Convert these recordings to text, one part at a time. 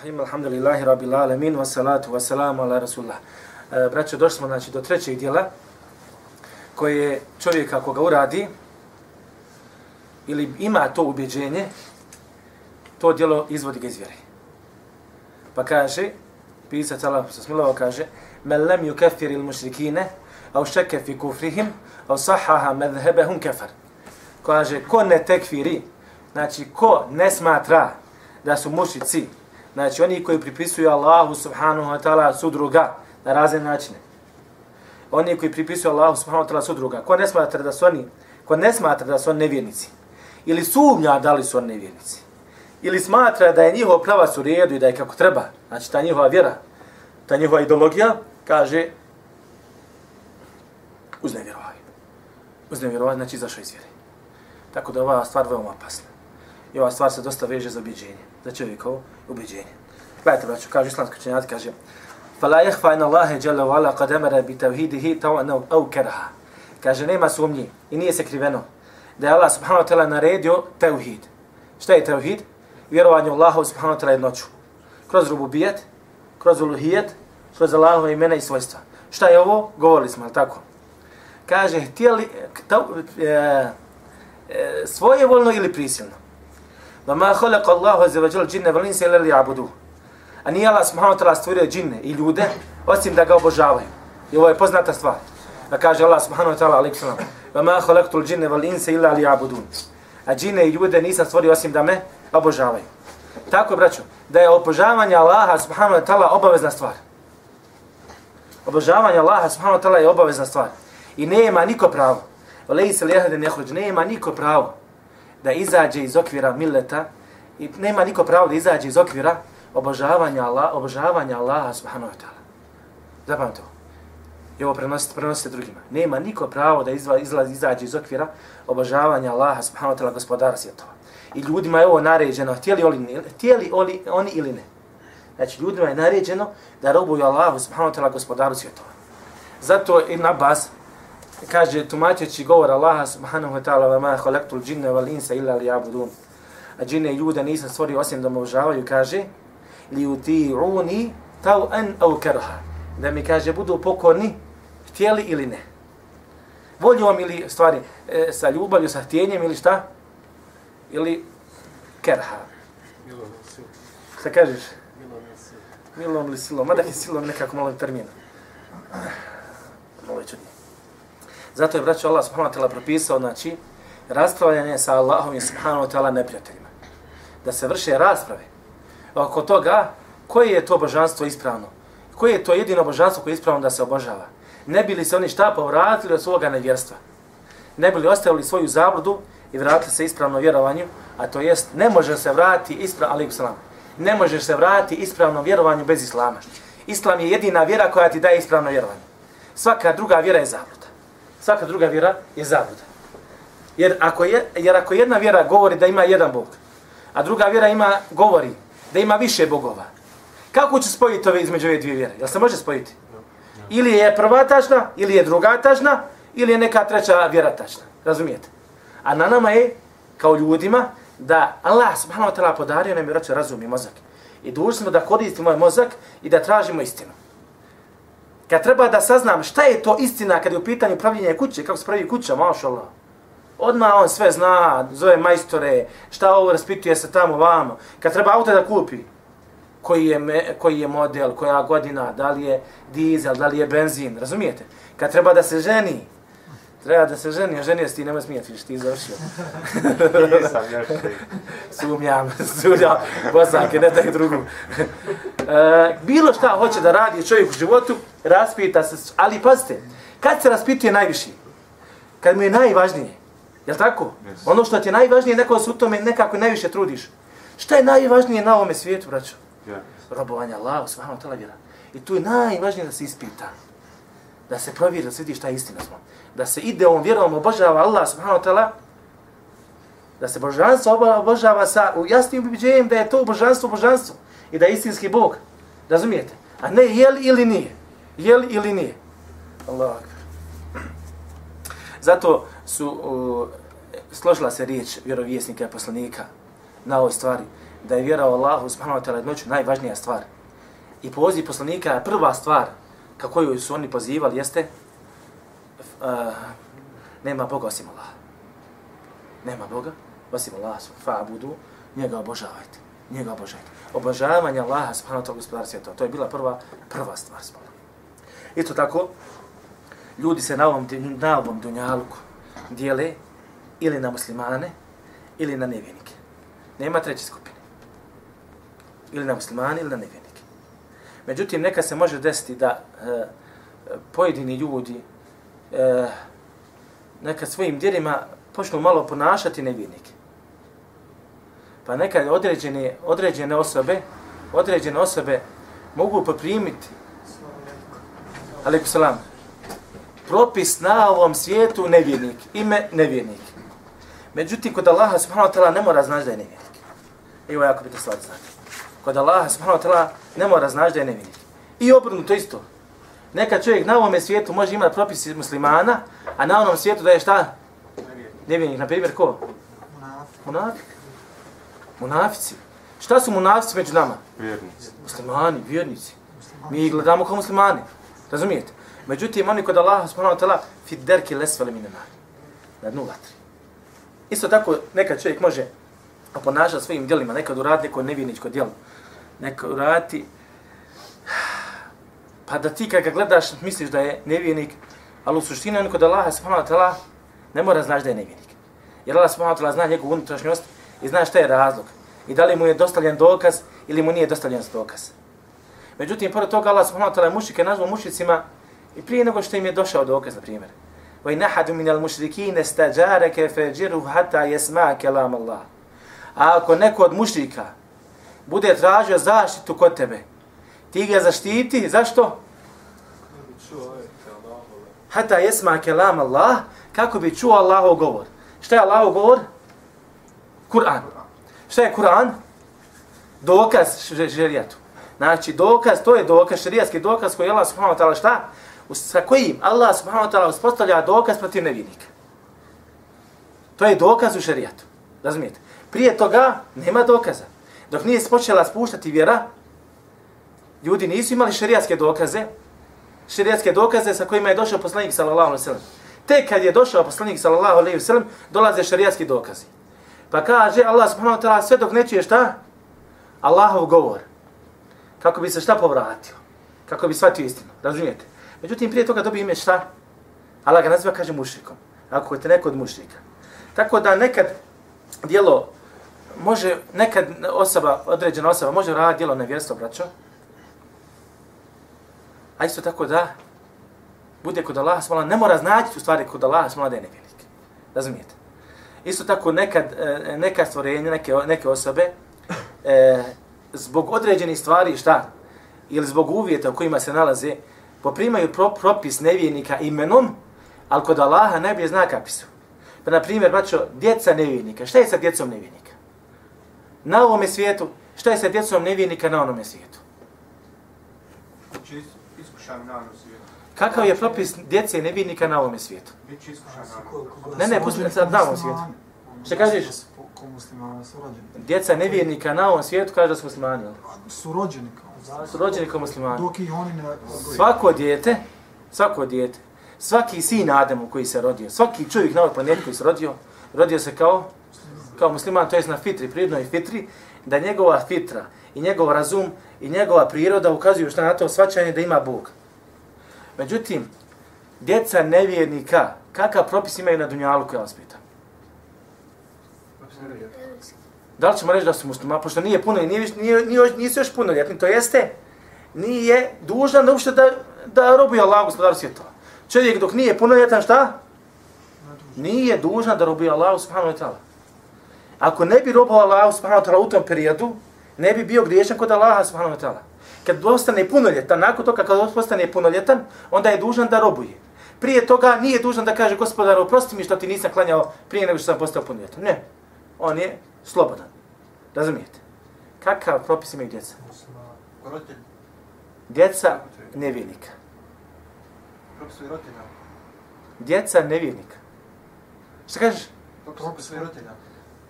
Rahim, alhamdulillahi, rabbil alamin, Wassalatu wassalamu ala rasulullah. E, braćo, došli smo znači, do trećeg dijela, koje čovjek ako ga uradi, ili ima to ubjeđenje, to dijelo izvodi ga iz vjere. Pa kaže, pisac Allah sa kaže, men lem ju kefir il mušrikine, au šeke fi kufrihim, au sahaha medhebehum kefar. Kaže, ko ne tekfiri, znači ko ne smatra da su mušici, Znači, oni koji pripisuju Allahu subhanahu wa ta'ala sudruga na razne načine. Oni koji pripisuju Allahu subhanahu wa ta'ala sudruga. Ko ne smatra da su oni, ko ne smatra da su oni nevjernici. Ili sumnja da li su oni nevjernici. Ili smatra da je njihova prava su redu i da je kako treba. Znači, ta njihova vjera, ta njihova ideologija, kaže, uznevjerovaj. Uznevjerovaj, znači, izašao iz vjere. Tako da ova stvar veoma opasna. I ova stvar se dosta veže za objeđenje, za čovjekovo objeđenje. Gledajte, braću, kaže islamski učenjaci, kaže فَلَا يَحْفَا إِنَ اللَّهِ جَلَّ وَعَلَا قَدْ أَمَرَ بِتَوْهِدِهِ تَوْنَوْ أَوْ كَرَهَا Kaže, nema sumnji i nije se kriveno da je Allah subhanahu wa ta'ala naredio tevhid. Šta je tevhid? Vjerovanje u Allahu subhanahu wa ta'ala jednoću. Kroz rububijet, kroz uluhijet, kroz Allahove imena i svojstva. Šta je ovo? Govorili smo, ali tako? Kaže, htjeli, ta, e, e, svojevoljno ili prisilno. Ma ma khalaqa Allahu azza wa jalla jinna wal insa illa liya'budu. A nije Allah subhanahu wa ta'ala stvorio džinne i ljude osim da ga obožavaju. I ovo je poznata stvar. Da kaže Allah subhanahu wa ta'ala alaihi sallam. Ma ma khalaqtu al jinna wal insa illa liya'budun. A džinne i ljude nisam stvorio osim da me obožavaju. Tako, braćo, da je obožavanje Allaha subhanahu wa ta'ala obavezna stvar. Obožavanje Allaha subhanahu wa ta'ala je obavezna stvar. I nema niko pravo. Lejse li jehde nehođ, nema niko pravo da izađe iz okvira milleta i nema niko pravo da izađe iz okvira obožavanja Allah, obožavanja Allaha subhanahu wa ta'ala. Zapamte ovo. I ovo prenosite, prenosite drugima. Nema niko pravo da izla, izlazi, izađe iz okvira obožavanja Allaha subhanahu wa ta'ala gospodara svjetova. I ljudima je ovo naređeno, htjeli, oli, htjeli oli, oni ili ne. Znači, ljudima je naređeno da robuju Allahu subhanahu wa ta'ala gospodaru svjetova. Zato Ibn Abbas, kaže tumačeći govor Allaha subhanahu wa ta'ala wa ma khalaqtul jinna wal insa illa liya'budun. A džine i ljude nisam stvorio osim da me obožavaju, kaže li uti'uni taw'an au karha. Da mi kaže budu pokorni htjeli ili ne. Voljom ili stvari e, sa ljubavlju, sa htjenjem ili šta? Ili kerha. Šta kažeš? Milom ili silom. Mada je silom nekako malo termina. Malo je čudnije. Zato je braćo Allah subhanahu wa ta'ala propisao, znači, raspravljanje sa Allahom i subhanahu wa ta'ala neprijateljima. Da se vrše rasprave oko toga koje je to božanstvo ispravno. Koje je to jedino božanstvo koje je ispravno da se obožava. Ne bili se oni šta povratili od svoga nevjerstva. Ne bili ostavili svoju zabludu i vratili se ispravno vjerovanju, a to jest ne može se vratiti ispravno, ali salam, ne može se vratiti ispravno vjerovanju bez islama. Islam je jedina vjera koja ti daje ispravno vjerovanje. Svaka druga vjera je zabluda svaka druga vjera je zabluda. Jer ako, je, jer ako jedna vjera govori da ima jedan bog, a druga vjera ima govori da ima više bogova, kako će spojiti ove između ove dvije vjere? Jel se može spojiti? Ili je prva tačna, ili je druga tačna, ili je neka treća vjera tačna. Razumijete? A na nama je, kao ljudima, da Allah subhanahu wa ta'ala podario nam je razum i mozak. I dužni smo da koristimo ovaj mozak i da tražimo istinu kad treba da saznam šta je to istina kad je u pitanju pravljenja kuće, kako se pravi kuća, mašallah. Odmah on sve zna, zove majstore, šta ovo raspituje se tamo vamo. Kad treba auto da kupi, koji je, me, koji je model, koja godina, da li je dizel, da li je benzin, razumijete? Kad treba da se ženi, treba da se ženi, a ženio si ti, nemoj smijeti, ti završio. Nisam još Sumnjam, sumnjam, bosanke, ne daj drugu. e, bilo šta hoće da radi čovjek u životu, raspita se, ali pazite, kad se raspituje najviše? Kad mu je najvažnije. Jel tako? Yes. Ono što ti je najvažnije, neko se u tome nekako najviše trudiš. Šta je najvažnije na ovome svijetu, braćo? Yeah. Robovanje Allah, svahano tala vjera. I tu je najvažnije da se ispita. Da se provjeri, da se vidi šta je istina smo. Da se ide ovom vjerom, obožava Allah, subhanahu wa ta'ala, da se božanstvo obožava sa jasnim ubiđenjem da je to božanstvo božanstvo i da je istinski Bog. Razumijete? A ne je li ili nije. Je li ili nije? Allah. Zato su uh, složila se riječ vjerovjesnika i poslanika na ovoj stvari da je vjera u Allahu subhanahu wa ta'ala jednoću najvažnija stvar. I poziv poslanika, prva stvar kako ju su oni pozivali jeste uh, nema Boga osim Allaha. Nema Boga osim Allaha, fa'budu, njega obožavajte. Njega obožavajte. Obožavanje Allaha subhanahu wa ta'ala gospodara svjetova, To je bila prva, prva stvar subhanahu Isto tako, ljudi se na ovom, na ovom dunjalku dijele ili na muslimane ili na nevjenike. Nema treće skupine. Ili na muslimane ili na nevjenike. Međutim, neka se može desiti da e, e pojedini ljudi e, neka svojim djelima počnu malo ponašati nevjernike. Pa neka određene, određene osobe, određene osobe mogu poprimiti Aleikum salam. Propis na ovom svijetu nevjernik. Ime nevjernik. Međutim, kod Allaha subhanahu wa ta'ala ne mora znaći da je nevjernik. Evo jako bitno stvar znati. Kod Allaha subhanahu wa ta'ala ne mora znaći da je nevjernik. I obrnuto isto. Neka čovjek na ovom svijetu može imati propis muslimana, a na onom svijetu da je šta? Nevjernik. Na primjer, ko? Munafik. Munafici. Šta su munafici među nama? Vjernici. Muslimani, vjernici. Mi gledamo kao muslimani. Razumijete? Međutim, oni kod Allaha subhanahu wa ta'ala fi derki lesvali minena. Na dnu vatri. Isto tako, nekad čovjek može oponašati svojim djelima, nekad uradi neko nevjerničko djelo. Nekad uradi, pa da ti kad ga gledaš, misliš da je nevjernik, ali u suštini on kod Allaha subhanahu wa ta'ala ne mora znaš da je nevjernik. Jer Allah subhanahu wa ta'ala zna njegovu unutrašnjost i zna šta je razlog. I da li mu je dostavljen dokaz ili mu nije dostavljen dokaz. Međutim, pored toga Allah subhanahu wa ta'ala mušike nazvao mušicima i prije nego što im je došao dokaz, na primjer. Wa nahadu min al-mushrikin istajaraka fajiruhu hatta yasma kalam Allah. A ako neko od mušrika bude tražio zaštitu kod tebe, ti ga zaštiti, zašto? Hatta jesma kalam Allah, kako bi čuo Allahov govor. Šta je Allahov govor? Kur'an. Šta je Kur'an? Dokaz šerijatu. Znači, dokaz, to je dokaz, šarijatski dokaz koji Allah subhanahu wa ta'ala šta? Sa kojim Allah subhanahu wa ta'ala uspostavlja dokaz protiv nevinika. To je dokaz u šarijatu. Razumijete? Prije toga nema dokaza. Dok nije počela spuštati vjera, ljudi nisu imali šarijatske dokaze, šarijatske dokaze sa kojima je došao poslanik sallallahu alaihi sallam. Tek kad je došao poslanik sallallahu alaihi sallam, dolaze šarijatski dokazi. Pa kaže Allah subhanahu wa ta'ala sve dok ne čuje šta? Allahov govor kako bi se šta povratio, kako bi shvatio istinu, razumijete? Međutim, prije toga dobije ime šta? Allah ga naziva, kaže, mušrikom. Ako je te neko od mušrika. Tako da nekad dijelo može, nekad osoba, određena osoba, može raditi dijelo nevjerstvo, braćo. A isto tako da bude kod Allaha smola, ne mora znaći u stvari kod Allaha smola da je nevjernik. Razumijete? Isto tako nekad, e, neka stvorenja, neke, neke osobe, e, zbog određenih stvari, šta? Ili zbog uvjeta u kojima se nalaze, poprimaju pro, propis nevjernika imenom, ali kod Allaha najbolje zna kakvi su. Pa, na primjer, braćo, djeca nevjernika. Šta je sa djecom nevjernika? Na ovome svijetu, šta je sa djecom nevjernika na onome svijetu? Iskušan na ovom svijetu. Kakav je propis djece nevjernika na ovome svijetu? Biće iskušan na ovom Ne, ne, pusti sad na ovom svijetu. Šta kažeš? Ko muslimani su rođeni. Djeca nevjernika na ovom svijetu kaže da su muslimani. Su rođeni kao. Su rođeni kao muslimani. Dok ih oni ne... Svako dijete, svako dijete, svaki sin Ademu koji se rodio, svaki čovjek na ovoj planeti koji se rodio, rodio se kao kao musliman, to je na fitri, prirodnoj fitri, da njegova fitra i njegov razum i njegova priroda ukazuju što na to svačanje da ima Bog. Međutim, djeca nevjernika, kakav propis imaju na dunjalu koja vas pita? Da li ćemo reći da su muslima, pošto nije puno, nije, više- nije, nije, još puno ljetni, to jeste, nije dužan da uopšte da, da robuje Allah gospodaru svjetova. Čovjek dok nije punoljetan, šta? Nije dužan da robuje Allah subhanahu wa ta'ala. Ako ne bi robao Allah subhanahu wa ta'ala u tom periodu, ne bi bio griješan kod Allaha subhanahu wa ta'ala. Kad postane punoljetan, nakon toga kad postane punoljetan, onda je dužan da robuje. Prije toga nije dužan da kaže gospodaru, oprosti mi što ti nisam klanjao prije nego što sam postao punoljetan. Ne. On je slobodan. Razumijete? Kakav propis imaju djeca? Djeca nevjernika. propis svoj roditelja. Djeca nevjernika. Šta kažeš? Propis roditelja.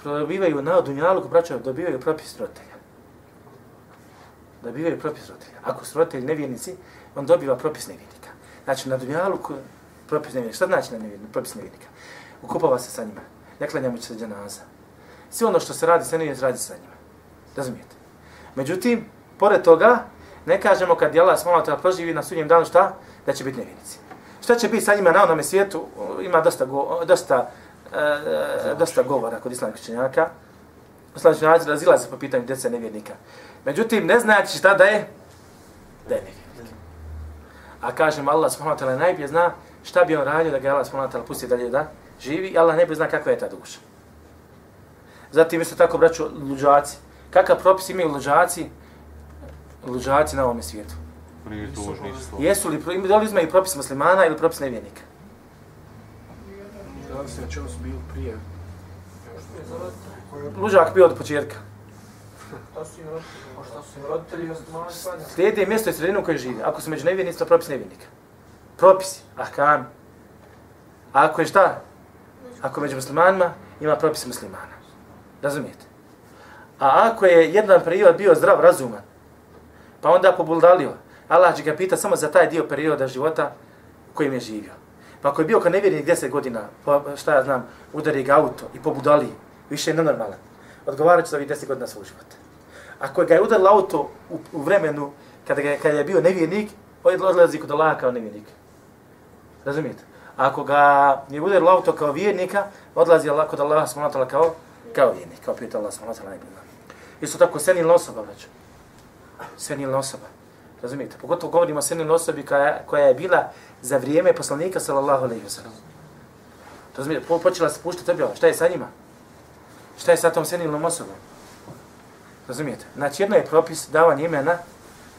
dobivaju na dunjalu, braćo, dobivaju propis roditelja. Dobivaju propis roditelja. Ako su roditelji nevjernici, on dobiva propis nevjernika. Znači, na dunjalu propis nevjernika. Šta znači na nevjernika, propis nevjernika? Ukupava se sa njima. Ne klanja mu se džanaza. Sve ono što se radi sa njima, radi sa njima. Razumijete? Međutim, pored toga, ne kažemo kad je Allah smolata proživi na sudnjem danu šta? Da će biti nevinici. Šta će biti sa njima na onome svijetu? Ima dosta, go, dosta, e, dosta govora kod islamskih činjaka. Islamski činjaci razilaze po pitanju djece nevjernika. Međutim, ne znači šta da je? Da je nevjernik. A kažem, Allah subhanahu wa ta'ala najbolje zna šta bi on radio da ga Allah subhanahu wa ta'ala pusti dalje da živi i Allah najbolje zna kakva je ta duša. Zatim isto tako, braću, luđaci. Kakav propis imaju luđaci? Luđaci na ovom svijetu. Prije dužni su. Jesu li, da li uzmaju propis muslimana ili propis nevjernika? Da li se čemu su bili prije? Luđak bio od početka. Im im klanja? Slijedi mjesto i sredinu u kojoj živi. Ako su među nevjernici, to je propis nevjernika. Propisi, ahkam. A ako je šta? Ako je među muslimanima, ima propis muslimana. Razumijete? A ako je jedan period bio zdrav, razuman, pa onda pobuldalio, Allah će ga pita samo za taj dio perioda života kojim je živio. Pa ako je bio kao nevjernik 10 godina, pa šta ja znam, udari ga auto i pobudali, više je nenormalan, odgovarat će za ovih 10 godina svog života. Ako ga je udarilo auto u, u vremenu kada, ga, kada je bio nevjernik, on je odlazi kod Allaha kao nevjernik. Razumijete? A ako ga je udarilo auto kao vjernika, odlazi kod Allaha smonatala kao, kao vjernik, kao pita Allah smonatala najbolja. Isto tako senilna osoba, braćo. Senilna osoba. Razumijete? Pogotovo govorimo o senilnoj osobi koja, koja je bila za vrijeme poslanika, sallallahu alaihi wa sallam. Razumijete? Po, počela se puštati objava. Šta je sa njima? Šta je sa tom senilnom osobom? Razumijete? Znači, jedno je propis davanje imena,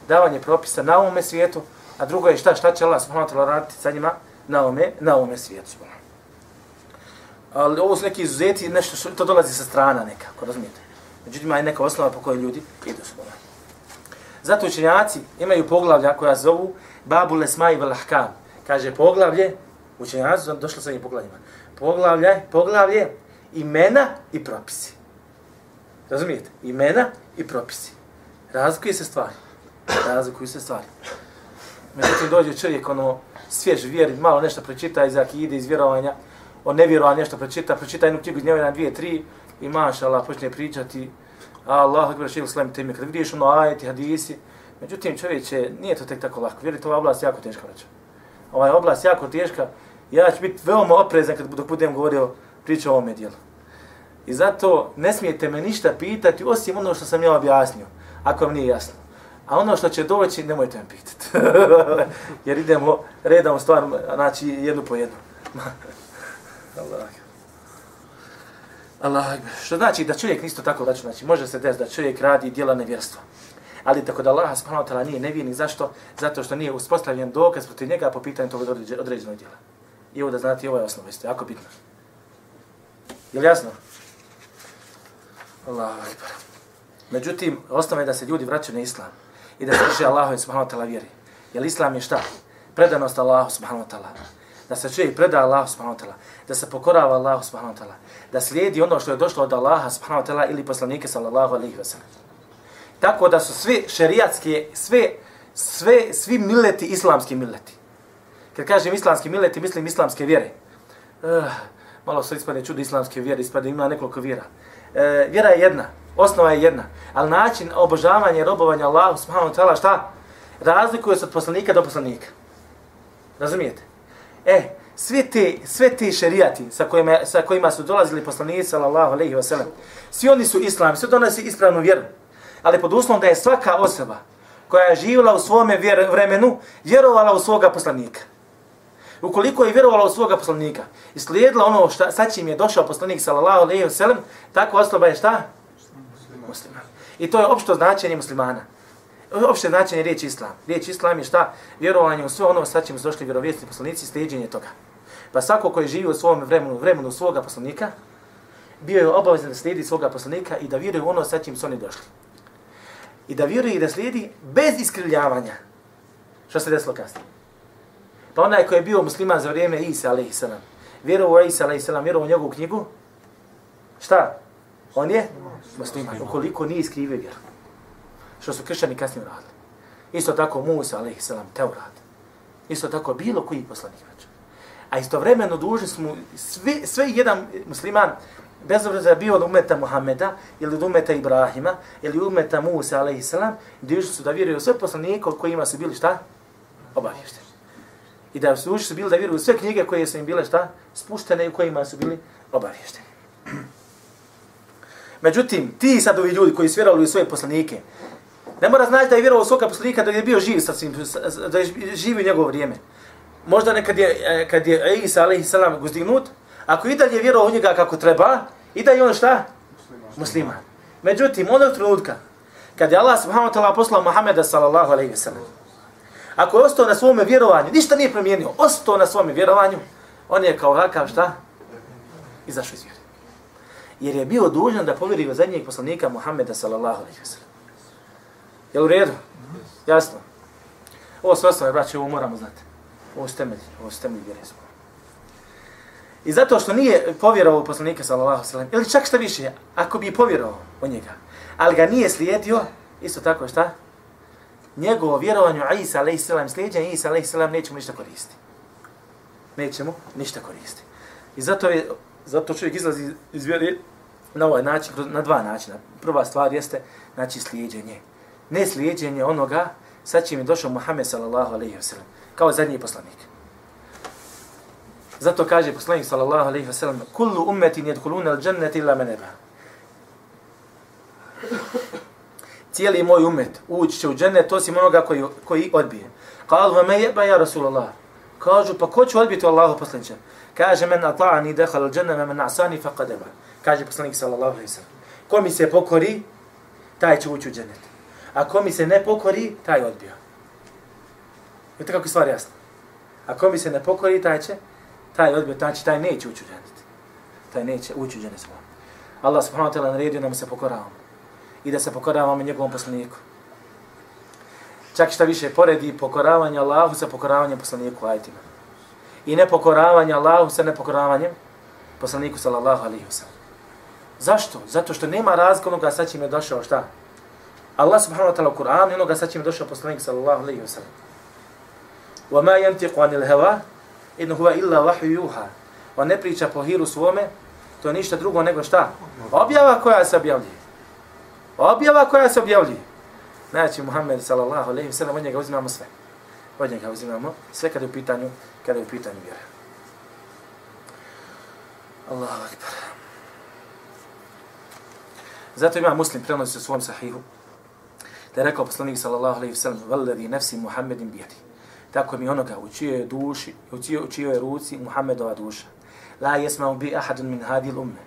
davanje propisa na ovome svijetu, a drugo je šta, šta će Allah subhanahu wa ta'ala raditi sa njima na ovome, na ovome svijetu. Ali ovo su neki izuzeti, nešto što to dolazi sa strana nekako, razumijete? Međutim, ima je neka osnova po kojoj ljudi idu s Zato učenjaci imaju poglavlja koja zovu Babu Lesmai Velahkam. Kaže poglavlje, učenjaci su došli sa ovim poglavljima. Poglavlje, poglavlje, imena i propisi. Razumijete? Imena i propisi. Razlikuju se stvari. Razlikuju se stvari. Međutim, dođe čovjek, ono, svjež vjeri, malo nešto pročita iz akide, iz vjerovanja, on ne vjeruje nešto pročita, pročita jednu knjigu iz njega dvije, tri, i maša Allah počne pričati, Allah akbar šeil slam teme, kad vidiš ono ajeti, hadisi, međutim čovječe, nije to tek tako lako, vjerujte, ova oblast jako teška vraća. Ova je oblast jako teška, ja ću biti veoma oprezan kad dok budem govorio priča o ovome dijelu. I zato ne smijete me ništa pitati, osim ono što sam ja objasnio, ako vam nije jasno. A ono što će doći, nemojte me pitati. Jer idemo redom stvar, znači jednu po jednu. Allah. Allah. Što znači da čovjek isto tako da znači može se desiti da čovjek radi djela nevjerstva. Ali tako da Allah subhanahu wa ta'ala nije nevjerni, zašto? Zato što nije uspostavljen dokaz protiv njega po pitanju tog određenog djela. I ovo da znate, ovo je osnova, isto jako bitno. Je li jasno? Allah akbar. Međutim, osnova je da se ljudi vraćaju na islam i da se drže Allahu subhanahu wa ta'ala vjeri. Jer islam je šta? Predanost Allahu subhanahu wa ta'ala. Da se čovjek preda Allahu subhanahu wa ta'ala. Da se pokorava Allahu subhanahu wa ta'ala. Da slijedi ono što je došlo od Allaha subhanahu wa ta'ala ili poslanike sallallahu alaihi wa sallam. Tako da su svi šerijatske, sve, sve, svi mileti islamski mileti. Kad kažem islamski mileti, mislim islamske vjere. Uh, malo se ispade čudo islamske vjere, ispade ima nekoliko vjera. Uh, vjera je jedna, osnova je jedna, ali način obožavanja i robovanja Allahu subhanahu wa ta'ala šta? Razlikuje se od poslanika do poslanika. Razumijete? E, sve te, sve te šerijati sa kojima, sa kojima su dolazili poslanici sallallahu alejhi ve sellem, svi oni su islam, svi donose ispravnu vjeru. Ali pod uslovom da je svaka osoba koja je živjela u svome vjer, vremenu, vjerovala u svoga poslanika. Ukoliko je vjerovala u svoga poslanika i slijedila ono šta, sa čim je došao poslanik sallallahu alejhi ve sellem, takva osoba je šta? Musliman. I to je opšto značenje muslimana. Opšte značenje riječi islam. Riječ islam je šta? Vjerovanje u sve ono sa čim su došli vjerovjesni poslanici i slijedjenje toga. Pa svako koji živi u svom vremenu, vremenu svoga poslanika, bio je obavezan da slijedi svoga poslanika i da vjeruje u ono sa čim su oni došli. I da vjeruje i da slijedi bez iskrivljavanja. Što se desilo kasnije? Pa onaj koji je bio musliman za vrijeme Isa, alaihi vjerovao u Isa, alaihi vjerovao u njegovu knjigu, šta? On je musliman, ukoliko nije iskrivio vjeru. Što su kršćani kasnije uradili. Isto tako Musa, alaihi salam, Teurat. Isto tako bilo koji poslanik. vraća. A istovremeno dužni smo svi, sve jedan musliman, bez obzira da bio od umeta Muhameda, ili od umeta Ibrahima, ili umeta Musa, alaihi salam, dužni su da vjeruju sve poslanike od kojima su bili šta? Obavješteni. I da su dužni su bili da vjeruju sve knjige koje su im bile šta? Spuštene i u kojima su bili obavješteni. Međutim, ti sad ovi ljudi koji su vjerovali u svoje poslanike, ne mora znači da je vjerovao svoga poslanika da je bio živ sa svim, da je živi u njegovo vrijeme. Možda nekad je, e, kad je Isa alaihi salam guzdignut, ako i dalje vjerovao u njega kako treba, i da je on šta? Musliman. Međutim, onog trenutka, kad je Allah subhanahu wa ta'ala poslao Muhammeda sallallahu alaihi sallam, ako je ostao na svome vjerovanju, ništa nije promijenio, ostao na svome vjerovanju, on je kao kakav šta? Izašao iz vjere. Jer je bio dužan da povjeri u zadnjeg poslanika Muhammeda sallallahu alaihi sallam. Je u redu? Jasno. Ovo sve ostalo, braće, ovo moramo znati. Ovo su temelji, ovo su temelji vjere I zato što nije povjerovao poslanika sallallahu sallam, ili čak šta više, ako bi povjerovao u njega, ali ga nije slijedio, isto tako šta? Njegovo vjerovanje u Isa alaihi sallam, slijedjenje Isa alaihi sallam, nećemo ništa koristiti. Nećemo ništa koristiti. I zato je, zato čovjek izlazi iz vjere na ovaj način, na dva načina. Prva stvar jeste, znači, slijedjenje. Ne slijedjenje onoga, sa čim je došao Muhammed sallallahu alaihi wa sallam, kao zadnji poslanik. Zato kaže poslanik sallallahu alejhi ve sellem: "Kullu ummetin yadkhuluna al-jannata illa meneba. Cijeli moj umet ući će u džennet osim onoga koji, koji odbije. Kalu va me jeba ja Rasulallah. Kažu, pa ko će odbiti Allahu poslanića? Kaže, men ata'ani dehal al-džennet, men asani faqadeba. Kaže poslanik sallallahu alejhi ve sellem. Ko mi se pokori, taj će ući u džennet. A ko mi se ne pokori, taj odbija. Vidite kako je stvar jasna. A ko mi se ne pokori, taj će taj odbija, taj, će, taj neće ući u dženet. Taj neće ući u dženet svoj. Allah subhanahu wa ta'ala naredio da mu se pokoravamo. I da se pokoravamo njegovom poslaniku. Čak šta više, poredi pokoravanje Allahu sa pokoravanjem poslaniku ajtima. I nepokoravanje Allahu sa nepokoravanjem poslaniku sallallahu alaihi wa sallam. Zašto? Zato što nema razlika onoga sa čim je došao šta? Allah subhanahu wa ta'ala u Kur'anu i onoga sa čim je došao poslanik sallallahu alaihi wa sallam. وَمَا يَنْتِقُ عَنِ الْهَوَا in huwa illa wahyu yuha. On ne priča po hiru svome, to je ništa drugo nego šta? Objava koja se objavljuje. Objava koja se objavljuje. Znači, Muhammed sallallahu alaihi wa sallam, od njega uzimamo sve. Od njega uzimamo sve kada je u pitanju, kada je u pitanju vjera. Allahu akbar. Zato ima muslim prenosi u svom sahihu. Da je rekao poslanik sallallahu alaihi wa sallam, Valladhi nafsi Muhammedin bijadi tako mi onoga u čijoj duši, u čijoj, u čijoj ruci Muhammedova duša. La jesma bi ahadun min hadil umme.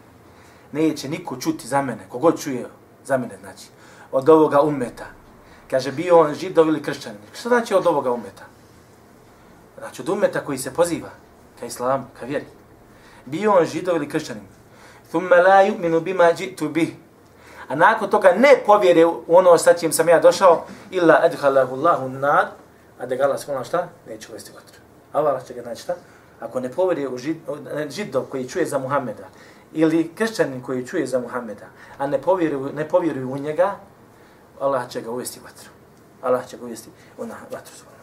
Neće niko čuti za mene, kogod čuje za mene, znači, od ovoga ummeta. Kaže, bio on židov ili kršćanin. Što znači od ovoga ummeta? Znači, od ummeta koji se poziva ka islam, ka vjeri. Bio on židov ili kršćanin. Thumma la yu'minu bima jitu bih. A nakon toga ne povjere u ono sa čim sam ja došao, illa adhalahu Allahu nad, a da ga Allah smolna šta? Neće uvesti vatru. Allah će ga znači šta? Ako ne povjere u žid, židov koji čuje za Muhammeda, ili kršćanin koji čuje za Muhammeda, a ne povjeruju, ne povjeruju u njega, Allah će ga uvesti vatru. Allah će ga uvesti u na vatru svoju.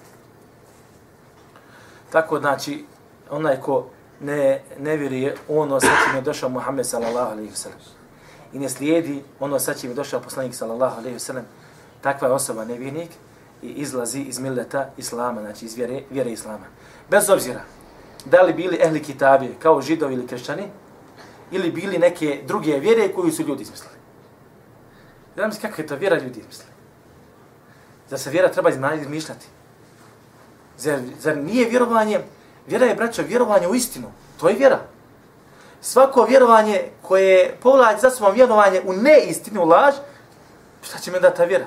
Tako znači, onaj ko ne, ne vjeruje ono sa čim je došao Muhammed sallallahu alaihi wa sallam i ne slijedi ono sa čim je došao poslanik sallallahu alejhi ve sellem, takva je osoba nevjernik, i izlazi iz milleta islama, znači iz vjere, vjere islama. Bez obzira, da li bili ehli kitabije kao židovi ili kršćani, ili bili neke druge vjere koju su ljudi izmislili. Znam se kakva je to vjera ljudi izmislili. Da se vjera treba izmišljati. Zar, zar nije vjerovanje, vjera je, braćo, vjerovanje u istinu. To je vjera. Svako vjerovanje koje povlači za svom vjerovanje u neistinu, laž, šta će mi da ta vjera?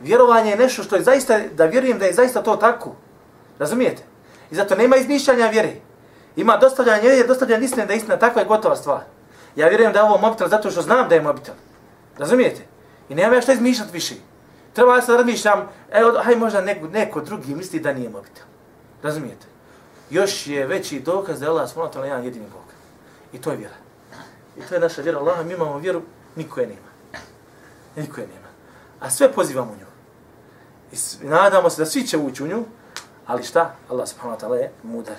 vjerovanje je nešto što je zaista, da vjerujem da je zaista to tako. Razumijete? I zato nema izmišljanja vjere. Ima dostavljanje vjere, dostavljanje istine da je istina takva je gotova stvar. Ja vjerujem da je ovo mobitel zato što znam da je mobitel. Razumijete? I nemam ja šta izmišljati više. Treba ja sad razmišljam, evo, haj možda neko, neko drugi misli da nije mobitel. Razumijete? Još je veći dokaz da je Allah smolno jedan jedini Bog. I to je vjera. I to je naša vjera Allaha, mi imamo vjeru, niko je nema. Niko je nema. A sve pozivamo u nju. I nadamo se da svi će ući u nju, ali šta? Allah subhanahu wa ta'ala je mudar.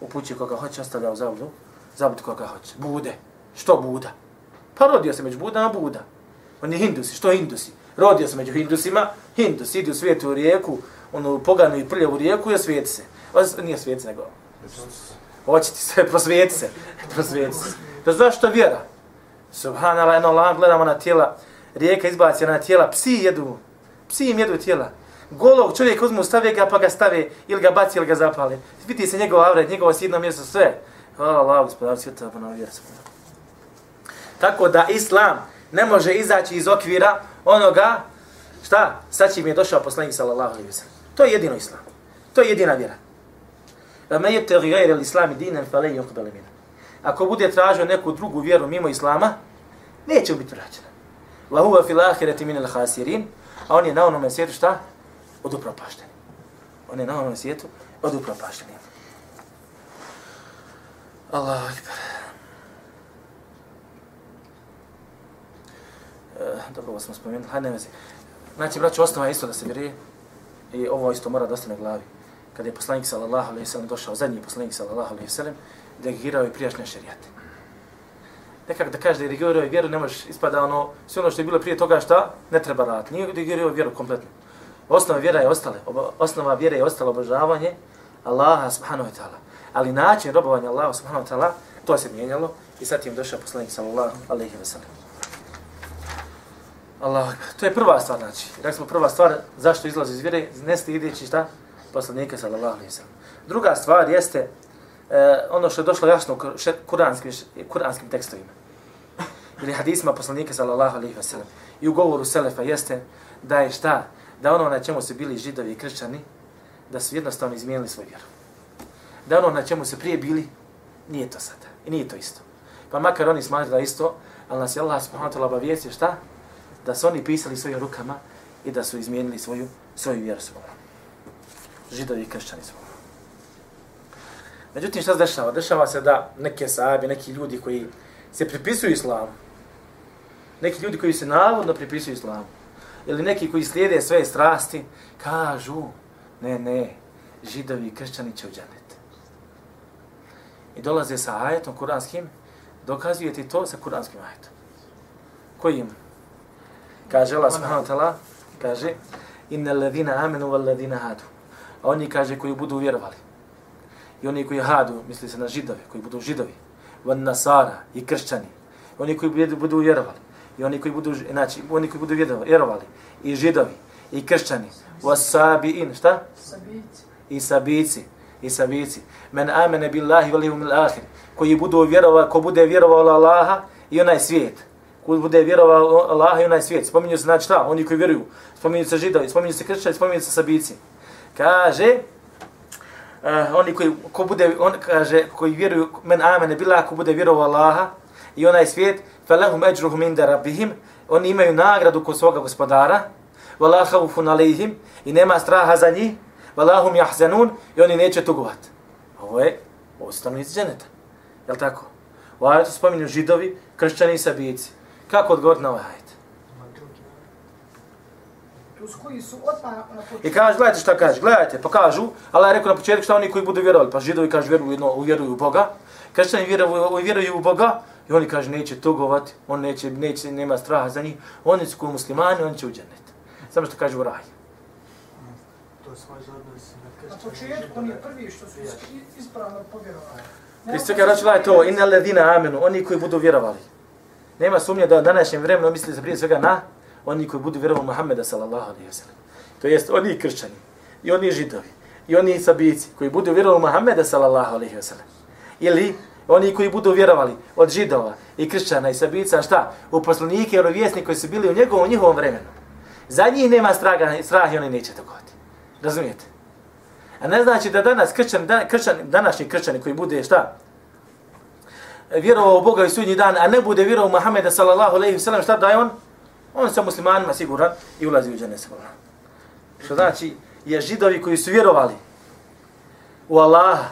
Upući koga hoće, ostavlja u zabludu, zabud koga hoće. Bude. Što Buda? Pa rodio se među Budama, Buda. On je Hindusi, što Hindusi? Rodio se među Hindusima, Hindusi, idi u svijetu u rijeku, onu poganu i prljavu rijeku i osvijeti se. O, nije svijeti nego Hoće ti se, prosvijeti se, prosvijeti se. Da zašto vjera? Subhanallah, eno Allah, gledamo na tijela, rijeka izbaci na tijela, psi jedu, psi im jedu tijela. Golog čovjek uzmu, stave ga pa ga stave, ili ga baci, ili ga zapale. Vidi se njegov avret, njegovo sidno mjesto, sve. Hvala Allah, gospodar svijeta, pa na vjera. Tako da Islam ne može izaći iz okvira onoga, šta, sa čim je došao poslanik sallallahu alaihi wa sallam. To je jedino Islam. To je jedina vjera. Ma yabtaghi ghayra al-islam dinan falan yuqbal minhu. Ako bude tražio neku drugu vjeru mimo islama, neće mu biti vraćena. Wa huwa fil akhirati min al-khasirin. A on je na onom svijetu šta? Od upropašteni. On je na onom svijetu od upropašteni. Allahu akbar. E, dobro, ovo smo spomenuli. Hajde, ne vezi. Znači, braću, osnova je isto da se vjeruje. I ovo isto mora da ostane u glavi kada je poslanik sallallahu alejhi ve sellem došao zadnji poslanik sallallahu alejhi ve sellem derogirao i prijašnje šerijate. Nekak da kaže je i vjeru ne možeš ispada ono sve ono što je bilo prije toga šta ne treba raditi. Nije derogirao vjeru kompletno. Osnova vjera je ostale, osnova vjere je ostalo obožavanje Allaha subhanahu wa ta'ala. Ali način robovanja Allaha subhanahu wa ta'ala to se mijenjalo i sad im došao poslanik sallallahu alejhi ve sellem. Allah, to je prva stvar, znači. Rekli smo prva stvar, zašto izlazi iz vjere, ne stideći šta? Poslanika sallallahu alejhi ve sellem. Druga stvar jeste e, ono što je došlo jasno u kuranskim kuranskim tekstovima. Ili hadisima poslanika sallallahu alejhi ve sellem. I u govoru selefa jeste da je šta? Da ono na čemu su bili židovi i kršćani, da su jednostavno izmijenili svoju vjeru. Da ono na čemu su prije bili, nije to sada. I nije to isto. Pa makar oni smatraju da isto, ali nas je Allah subhanahu wa ta'ala obavijestio šta? Da su oni pisali svojim rukama i da su izmijenili svoju, svoju vjeru svoju židovi i kršćani su. Međutim, šta se dešava? Dešava se da neke sahabe, neki ljudi koji se pripisuju islamu, neki ljudi koji se navodno pripisuju islamu, ili neki koji slijede sve strasti, kažu, ne, ne, židovi i kršćani će u džanet. I dolaze sa ajetom kuranskim, dokazuje ti to sa kuranskim ajetom. Kojim? Kaže Allah subhanahu wa ta'ala, kaže, inna ladhina amenu wal ladhina hadu. A oni kaže koji budu vjerovali. I oni koji hadu, misli se na židove, koji budu židovi. Van nasara i kršćani. I oni koji budu, budu vjerovali. I oni koji budu, znači, oni koji budu vjerovali. I židovi, i kršćani. Wasabiin, šta? Sabici. I sabici. I sabici. Men amene billahi wal yawmil akhir. Koji budu vjerovali, ko bude vjerovao Allaha i onaj svijet. Ko bude vjerovao Allaha i onaj svijet. Spominju se znači šta? Oni koji vjeruju. Spominju se židovi, spominju se kršćani, spominju se sabici kaže uh, oni koji ko bude on kaže koji vjeruju men amene bila ko bude vjerovao Allaha i onaj svijet falahum ajruhum inda rabbihim oni imaju nagradu kod svoga gospodara wala khawfun alejhim i nema straha za njih wala hum yahzanun i oni neće tugovati ovo je ostanu iz dženeta je tako? U ajetu spominju židovi kršćani i sabijici. kako odgovoriti na ovaj ajet? Su koji su odmah na početku. I kaže, gledajte šta kaže, gledajte, pa kažu, Allah je rekao na početku šta oni koji budu vjerovali, pa židovi kaže vjeruju, jedno, vjeruju u Boga, kršćani vjeruju, vjeruju u Boga, i oni kaže neće tugovati, on neće, neće, nema straha za njih, oni su koji muslimani, oni će u džennet. Samo što kaže u raj. To je svoj odnos na početku oni prvi što su is- ispravno povjerovali. I sve kaže, gledaj to, inna ledina amenu, oni koji budu vjerovali. Nema sumnje da u današnjem vremenu misli se prije svega na oni koji budu vjerovali Muhammeda sallallahu alaihi wa sallam. To jest oni kršćani, i oni židovi, i oni sabici koji budu vjerovali Muhammeda sallallahu alaihi wa sallam. Ili oni koji budu vjerovali od židova i kršćana i sabica, šta? U poslanike i vjesni koji su bili u njegovom, njihovom vremenu. Za njih nema straga, strah i oni neće dogoditi. Razumijete? A ne znači da danas kršćan, da, kršćani, današnji kršćani koji bude šta? Vjerovao u Boga i sudnji dan, a ne bude vjerovao u Muhammeda sallallahu alaihi wa sallam, šta daje on? On sa muslimanima siguran i ulazi u džene sigurno. Što znači, je židovi koji su vjerovali u Allaha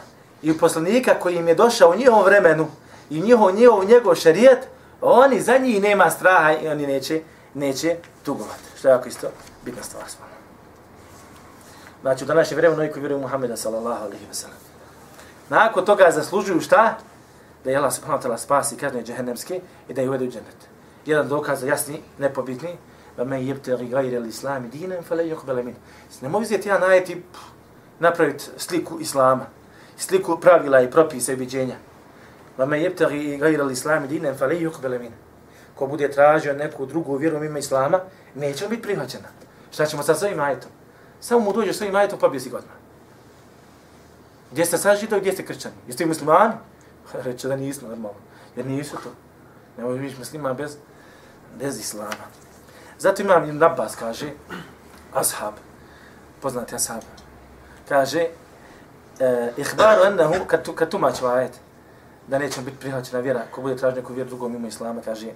i u poslanika koji im je došao u njihovom vremenu i njihov, njihov, njegov šarijet, oni za njih nema straha i oni neće, neće tugovati. Što je jako isto bitna stvar. Znači, u današnje vremenu, oni koji vjeruju Muhammeda, sallallahu alaihi wa sallam. Nakon toga zaslužuju šta? Da je Allah subhanahu wa ta'ala spasi kazne džehennemske i da je uvede u džennet. Jedan dokaz jasni, nepobitni, da men jebte li gajre li islami dinem, fele yuhbele min. Ne mogu izvjeti ja najeti napraviti sliku islama, sliku pravila i propisa i ubiđenja. Va men jebte li gajre li islami dinem, fele yuhbele min. Ko bude tražio neku drugu vjeru mimo islama, neće biti prihvaćena. Šta ćemo sad s ovim ajetom? Samo mu dođe s ovim ajetom, pa bi si godina. Gdje ste sad židovi, gdje ste kršćani? Jeste i muslimani? Reče da nismo normalno. Jer nisu to. Ne možeš biti muslima bez, bez islama. Zato imam Ibn Abbas, kaže, ashab, poznati ashab, kaže, eh, ihbaru ennehu, kad, tu, kad tumač ovaj vajet, da neće biti prihvaćena vjera, ko bude tražiti neku vjeru drugom mimo islama, kaže,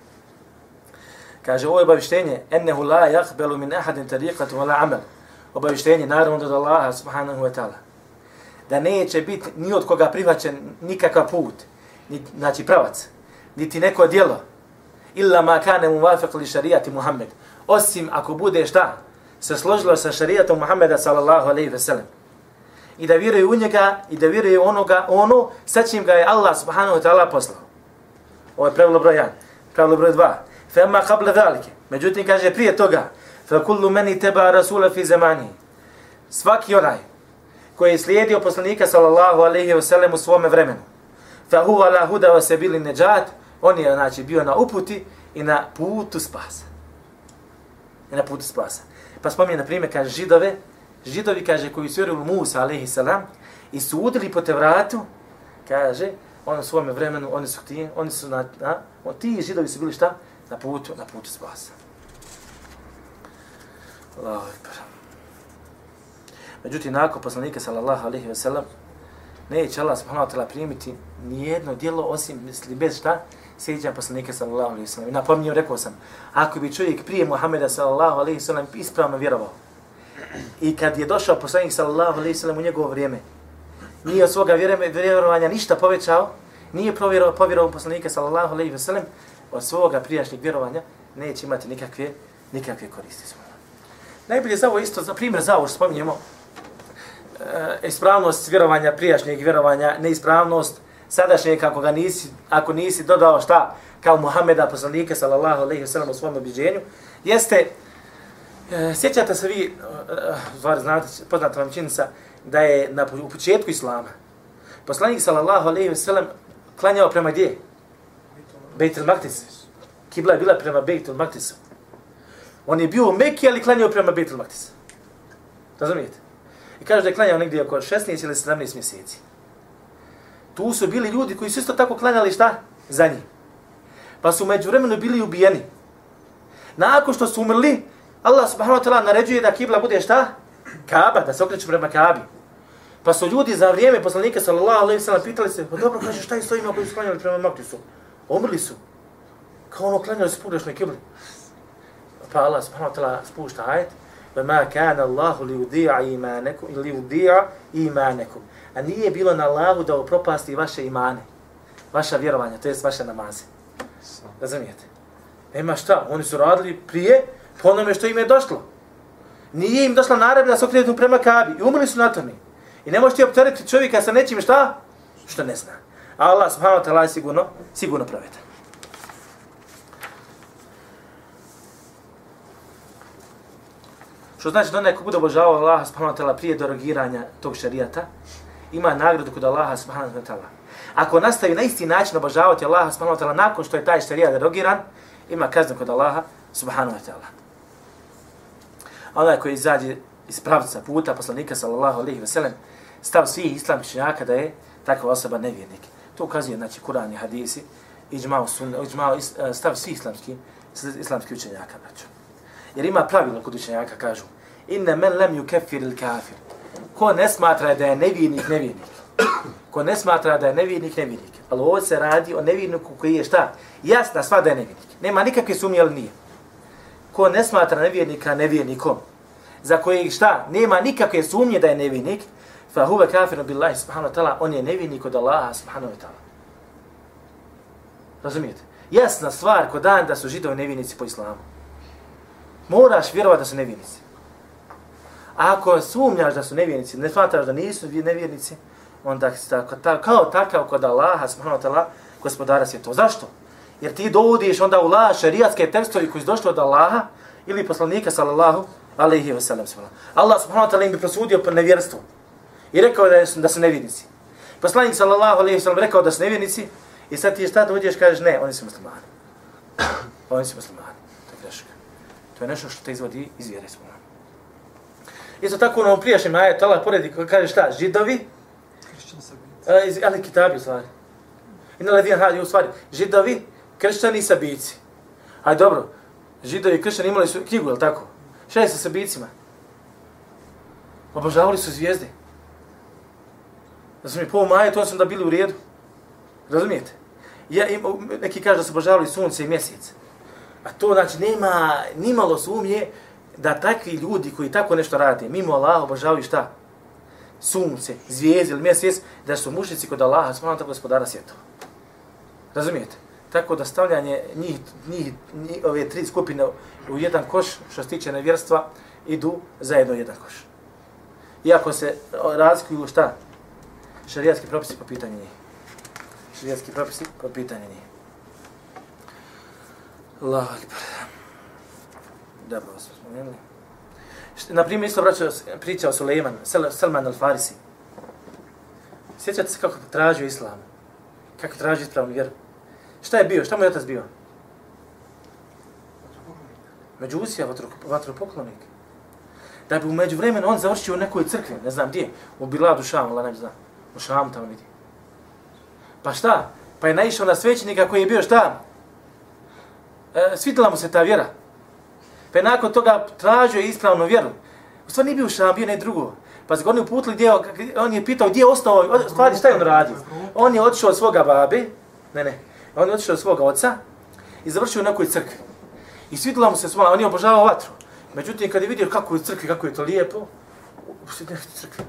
kaže, ovo je obavištenje, ennehu la jahbelu min ahadin tariqatu wala amal. Obavištenje, naravno od Allaha, subhanahu wa ta'ala da neće biti ni od koga prihvaćen nikakav put, ni, znači pravac, niti neko djelo, illa ma kane mu vafiq li šarijati Muhammed, osim ako bude šta, se složilo sa šarijatom Muhammeda sallallahu alaihi ve sellem. I da vjeruje u njega i da vjeruje onoga, ono sa čim ga je Allah subhanahu wa ta'ala poslao. Ovo je pravilo broj 1. Pravilo broj 2. Fe ma qabla dhalike. Međutim, kaže prije toga, fe kullu meni teba rasula fi zemani. Svaki onaj koji je slijedio poslanika sallallahu alejhi ve sellem u svome vremenu. Fa huwa la huda wa sabili najat, on je znači bio na uputi i na putu spasa. I na putu spasa. Pa spominje, na primjer kaže židove, židovi kaže koji su vjerovali Musa alaihi salam, i su udili po Tevratu, kaže on u svome vremenu, oni su ti, oni su na, na ti židovi su bili šta? Na putu, na putu spasa. Allahu ekber. Međutim, nakon poslanika sallallahu alaihi ve sellem, neće Allah subhanahu wa ta'ala primiti nijedno djelo osim misli bez šta? Sjeđa poslanika sallallahu alaihi ve sellem. I napominjem, rekao sam, ako bi čovjek prije Muhammeda sallallahu alaihi ve sellem ispravno vjerovao, i kad je došao poslanik sallallahu alaihi ve sellem u njegovo vrijeme, nije od svoga vjerovanja ništa povećao, nije provjerovao, povjerovao poslanika sallallahu alaihi ve sellem, od svoga prijašnjeg vjerovanja neće imati nikakve, nikakve koristi. Najbolje za ovo isto, za primjer za ovo što spominjemo, e, ispravnost vjerovanja prijašnjeg vjerovanja, neispravnost sadašnje kako ga nisi, ako nisi dodao šta kao Muhameda poslanika sallallahu alejhi ve sellem u svom obiđenju, jeste e, sjećate se vi e, e znate poznata vam činjenica da je na u početku islama poslanik sallallahu alejhi ve sellem klanjao prema gdje? Beitul Maqdis. Kibla je bila prema Beitul Maqdisu. On je bio u Mekki, ali klanjao prema Beitul Maqdis. Razumijete? I kaže da je klanjao negdje oko 16 ili 17 mjeseci tu su bili ljudi koji su isto tako klanjali šta? Za njih. Pa su među vremenu bili ubijeni. Nakon što su umrli, Allah subhanahu wa ta'ala naređuje da kibla bude šta? Kaba, da se okreću prema Kabi. Pa su ljudi za vrijeme poslanika sallallahu alaihi sallam pitali se, pa dobro, kaže, šta je s ovima koji su klanjali prema Maktisu? Umrli su. Kao ono, klanjali su pogrešne kibli. Pa Allah subhanahu wa ta'ala spušta ajet, وَمَا kana Allahu لِيُدِيعَ إِمَانَكُمْ إِلِيُدِيعَ إِمَانَكُمْ a nije bilo na Allahu da upropasti vaše imane, vaša vjerovanja, to jest vaše namaze. Razumijete? Nema šta, oni su radili prije po onome što im je došlo. Nije im došla naredba da se okrenutu prema Kabi i umrli su na tome. I ne možete opteriti čovjeka sa nečim šta? Što ne zna. A Allah subhanahu wa ta'ala je sigurno, sigurno pravedan. Što znači da onaj ko bude obožavao Allaha subhanahu wa ta'ala prije derogiranja tog šarijata, ima nagradu kod Allaha subhanahu wa ta'ala. Ako nastavi na isti način obožavati Allaha subhanahu wa ta'ala nakon što je taj šarija derogiran, ima kaznu kod Allaha subhanahu wa ta'ala. A onaj koji izađe iz pravca puta poslanika sallallahu alaihi wa sallam, stav svih islamskih činjaka da je takva osoba nevjernik. To ukazuje, znači, Kur'an i hadisi, iđmao sunna, iđmao e, stav svih islamskih, islamskih učenjaka, braćo. Jer ima pravilo kod učenjaka, kažu, inne men lem ju kefir il kafir. Ko ne smatra da je nevjernik, nevjernik. Ko ne smatra da je nevjernik, nevjernik. Ali ovo se radi o nevjerniku koji je šta? Jasna sva da je nevjernik. Nema nikakve sumnje, ali nije. Ko ne smatra nevjernika, nevjernikom. Za koji šta? Nema nikakve sumnje da je nevjernik. Fa huve kafiru billahi subhanahu wa ta'ala. On je nevjernik od Allaha subhanahu wa ta'ala. Razumijete? Jasna stvar ko dan da su židovi nevjernici po islamu. Moraš vjerovati da su nevjernici. A ako sumnjaš da su nevjernici, ne smatraš da nisu nevjernici, onda si tako, ta, kao takav kod Allaha, subhanahu wa ta'ala, gospodara svjetova. Zašto? Jer ti dovodiš onda u laž šerijatske tekstovi koji su došli od Allaha ili poslanika sallallahu alaihi wa sallam. Allah subhanahu wa ta'ala im bi prosudio po nevjerstvu. I rekao da, su, da su nevjernici. Poslanik sallallahu alaihi wa sallam rekao da su nevjernici i sad ti šta dođeš kažeš ne, oni su muslimani. oni su muslimani. To je greška. To je nešto što te izvodi iz vjere smo. Isto tako u onom prijašnjem ajetu Allah poredi kaže šta, židovi, uh, ali kitabi u stvari. I na ledin hadi u stvari, židovi, kršćani i sabici. Aj dobro, židovi i kršćani imali su knjigu, je tako? Šta je sa sabicima? Obožavali su zvijezde. Razumijete, po ovom ajetu on sam da bili u redu. Razumijete? Ja, im, neki kaže da su obožavali sunce i mjesec. A to znači nema nimalo sumnje da takvi ljudi koji tako nešto rade, mimo Allaha obožavaju šta? Sunce, zvijezde ili mjesec, da su mušnici kod Allaha, smano tako gospodara svjetova. Razumijete? Tako da stavljanje njih, njih, njih, ove tri skupine u jedan koš, što se tiče nevjerstva, idu zajedno u jedan koš. Iako se razlikuju šta? Šarijatski propisi po pitanju njih. Šarijatski propisi po pitanju njih. Allahu akbar. Dobro, smo spomenuli. Na primjer, isto vraćao priča o Suleiman, Salman al-Farisi. Sjećate se kako tražio islam? Kako tražio ispravnu vjeru? Šta je bio? Šta mu je otac bio? Međusija, vatropoklonik. Da bi umeđu vremenu on završio u nekoj crkvi, ne znam gdje, u Biladu Šamu, ne znam, u Šamu tamo vidi. Pa šta? Pa je naišao na svećenika koji je bio šta? E, svitila mu se ta vjera. Pa je nakon toga tražio ispravnu vjeru. U stvari nije bio šam, bio ne drugo. Pa se oni uputili gdje, on je pitao gdje je ostao, stvari šta je on radio? On je otišao od svoga babe, ne ne, on je otišao od svoga oca i završio u nekoj crkvi. I svidila mu se smola, on je obožavao vatru. Međutim, kad je vidio kako je crkvi, kako je to lijepo, u crkvi,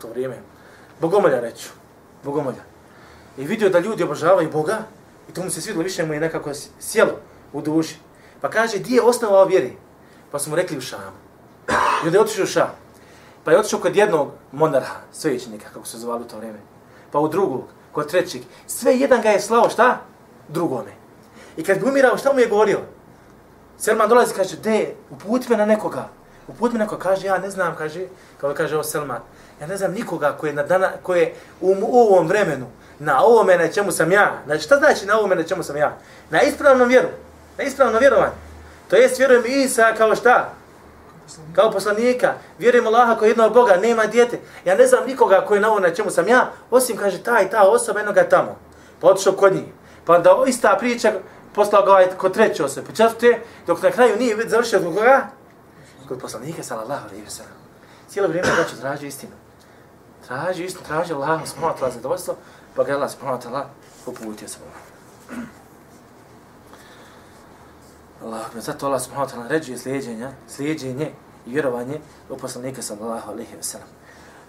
to vrijeme, bogomolja reću, bogomolja. I vidio da ljudi obožavaju Boga, i to mu se svidilo, više mu je nekako sjelo u duši. Pa kaže, gdje je osnovao vjeri? Pa su mu rekli u Šamu. I onda je otišao u Šam. Pa je otišao kod jednog monarha, svećenika, kako se zvali u to vrijeme. Pa u drugog, kod trećeg. Sve jedan ga je slao, šta? Drugome. I kad bi umirao, šta mu je govorio? Selman dolazi i kaže, de, uputi me na nekoga. Uputi me na nekoga. Kaže, ja ne znam, kaže, kao kaže ovo Selman. Ja ne znam nikoga koji je, na dana, koji je u, u ovom vremenu, na ovome na čemu sam ja. Znači, šta znači na ovome na čemu sam ja? Na ispravnom vjeru. Na ispravno vjerovanje. To jest, vjerujem Isa kao šta? Kao poslanika. Vjerujem Allaha kao jednog Boga, nema djete. Ja ne znam nikoga koji je na ovome na čemu sam ja, osim, kaže, taj, ta osoba jednoga tamo. Pa otišao kod njih. Pa da ista priča, poslao ga ovaj kod treće osobe, pa četvrte, dok na kraju nije već završio kod koga? Kod poslanika, sallallahu alaihi wa sallam. Cijelo vrijeme da ću traži istinu. Traži istinu, traži Allah, subhanahu wa ta'ala zadovoljstvo, pa ga Allah, subhanahu wa ta'ala, uputio se Allah. Allah, zato Allah, subhanahu wa ta'ala, ređuje slijedjenja, slijedjenje i vjerovanje u poslanika, sallallahu alaihi wa sallam.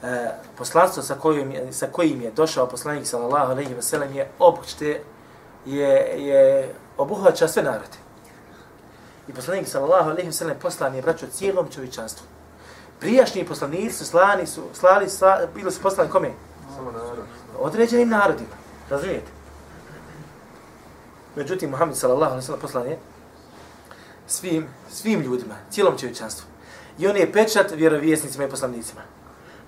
E, poslanstvo sa kojim, sa kojim je došao poslanik, sallallahu alaihi wa sallam, je opšte je, je obuhvaća sve narode. I poslanik sallallahu alejhi ve sellem poslan je braćo cijelom čovječanstvu. Prijašnji poslanici su slani su slali sla, bili su poslani kome? Samo narod. Određenim narodima. Razumijete? Međutim Muhammed sallallahu alejhi ve sellem poslan je svim svim ljudima, cijelom čovječanstvu. I on je pečat vjerovjesnicima i poslanicima.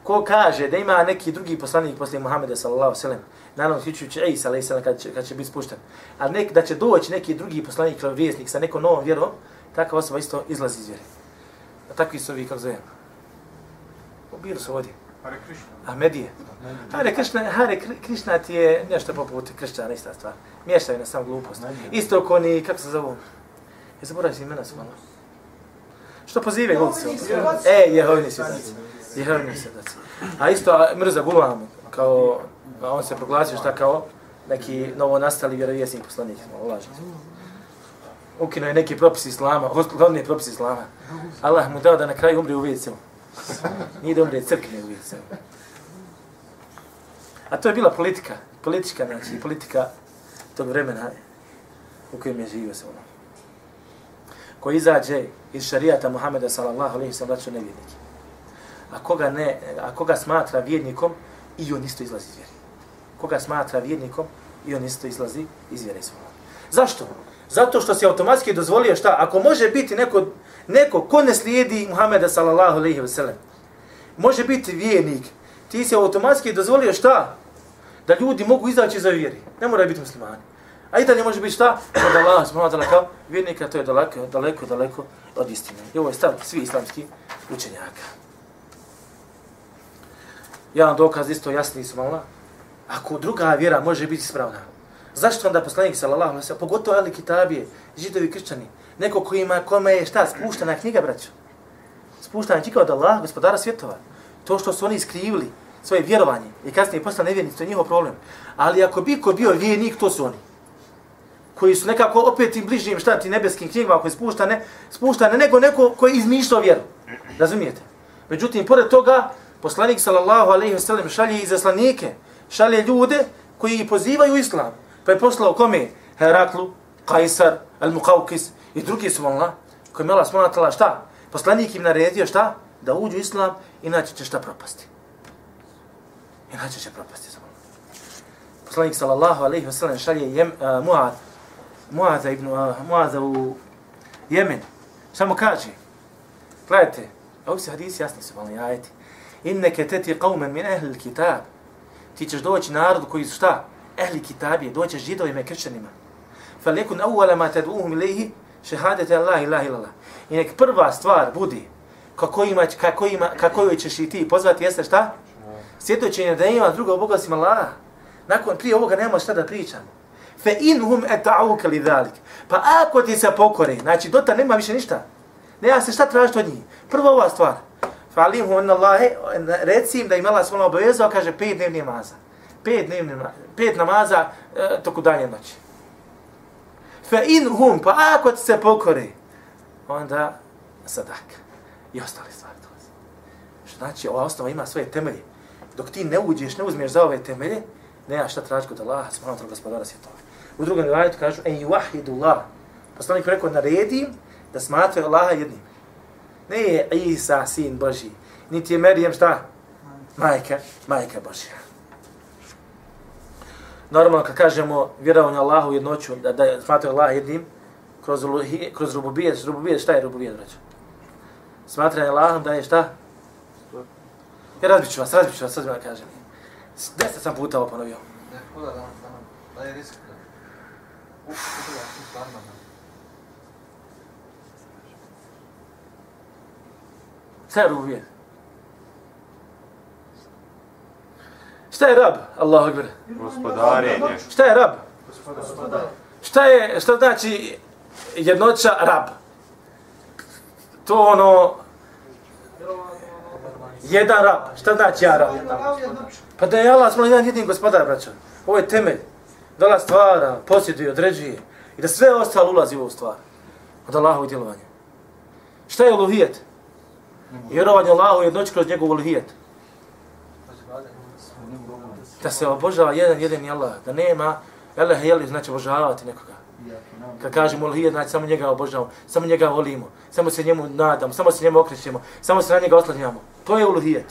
Ko kaže da ima neki drugi poslanik posle Muhameda sallallahu alejhi ve sellem, naravno uključujući Isa alejhi selam kad će, kad će biti spušten. A nek da će doći neki drugi poslanik ili vjesnik sa nekom novom vjerom, takva osoba isto izlazi iz vjere. A takvi su ovi, kako zovem? Bili su ovdje. Hare Krishna. Ahmedije. Hare Krishna, Hare Krishna ti je nešto poput kršćana, ista stvar. Miješaju na sam glupost. Isto ko ni, kako se zovu? Je zaboravio si imena svojno. Što pozive glupost? E, Jehovini svjetaci. Jehovini svjetaci. A isto Mrza Gulam, kao on se proglasio šta kao neki novo nastali vjerovjesnik poslanik, lažno. Ukino je neki propis islama, glavni propis islama. Allah mu dao da na kraju umri u viceu. Nije da umri crkne u viceu. A to je bila politika, politička, znači politika tog vremena. u kojem je živio se ono. Ko izađe iz šarijata Muhameda sallallahu alaihi sallam braćo nevjernik. A koga, ne, a koga smatra vjernikom i on isto izlazi iz vjere. Koga smatra vjernikom i on isto izlazi iz vjere svoga. Zašto? Zato što se automatski dozvolio šta? Ako može biti neko, neko ko ne slijedi Muhameda sallallahu alaihi wa sallam, može biti vjernik, ti se automatski dozvolio šta? Da ljudi mogu izaći za vjeri. Ne moraju biti muslimani. A i dalje može biti šta? Od Allah, smo da kao vjernika, to je daleko, daleko, daleko od istine. I ovo je stav svi islamski učenjaka. Jedan dokaz isto jasni su malo. Ako druga vjera može biti ispravna, zašto onda poslanik sallallahu alejhi ve sellem, pogotovo ali kitabije, židovi kršćani, neko ko ima kome je šta spuštena knjiga braćo. Spuštena knjiga od Allaha, gospodara svjetova. To što su oni iskrivili svoje vjerovanje i kasnije postali nevjernici, to je njihov problem. Ali ako bi ko bio vjernik, to su oni koji su nekako opet im bližnjim šta ti nebeskim knjigama koji spuštane, spuštane nego neko koji izmišljao vjeru. Razumijete? Međutim, pored toga, poslanik sallallahu alejhi ve sellem šalje izaslanike, šalje ljude koji ih pozivaju u islam. Pa je poslao kome? Heraklu, Kajsar, Al-Muqawqis i drugi su Allah, koji je Allah smonatala šta? Poslanik im naredio šta? Da uđu u islam, inače će šta propasti. Inače će propasti. Poslanik sallallahu alejhi ve sellem šalje jem, uh, Muad, Muaza ibn Muaza u Jemen. Samo kaže, gledajte, ovi se hadisi jasni su, ali ajeti. Inneke teti qawmen min ehli kitab. Ti ćeš doći narodu koji su šta? Ehli kitabije, doćeš židovima i kršćanima. Falekun awwala ma tad'uhum ilayhi shahadatu la ilaha illallah. I nek prva stvar budi kako ima kako ima kako ćeš i ti pozvati jeste šta? Svjedočenje da ima drugog boga osim Allaha. Nakon prije ovoga nema šta da pričamo fe inhum eta'uke li dhalik. Pa ako ti se pokore, znači dota nema više ništa, nema se šta tražiti od njih. Prva ova stvar, falim hu anna Allahe, reci im da im Allah svojno obavezao, kaže pet dnevni namaza. Pet dnevni pet namaza e, toku danje noći. Fe inhum, pa ako ti se pokore, onda sadak. I ostale stvari dolaze. Što znači, ova osnova ima svoje temelje. Dok ti ne uđeš, ne uzmeš za ove temelje, nema šta tražiti kod Allaha, smanotnog gospodara svjetova. U drugom rivajetu kažu en yuwahidu Allah. Poslanik rekao naredi da smatraju Allaha jednim. Ne je Isa sin Boži, niti je Merijem šta? Majka, majka Božja. Normalno kad kažemo vjerovanje Allahu jednoću, da, da smatraju Allaha jednim, kroz, kroz rububijet, rububijet, šta je rububijet, braćo? Smatranje Allahom da je šta? Ja razbit ću vas, razbit ću vas, sad da kažem. Deset sam puta ovo ponovio. Ne, kuda da, da, da je risk. Šta je rububije? Šta je rab? Allahu akbar. Gospodarenje. Šta je rab? Šta je, šta znači jednoća rab? To ono, jedan rab. Šta znači ja rab? Pa da je Allah smo jedan jedin gospodar, braćo. Ovo je temelj da Allah stvara, posjeduje, određuje i da sve ostalo ulazi u ovu stvar od Allahovi djelovanja. Šta je uluhijet? Vjerovanje Allahu je jednoć kroz njegov uluhijet. Da se obožava jedan, jedini Allah. Da nema, Allah je znači obožavati nekoga. Kad kažemo uluhijet, znači samo njega obožavamo, samo njega volimo, samo se njemu nadamo, samo se njemu okrećemo, samo se na njega oslanjamo. To je uluhijet.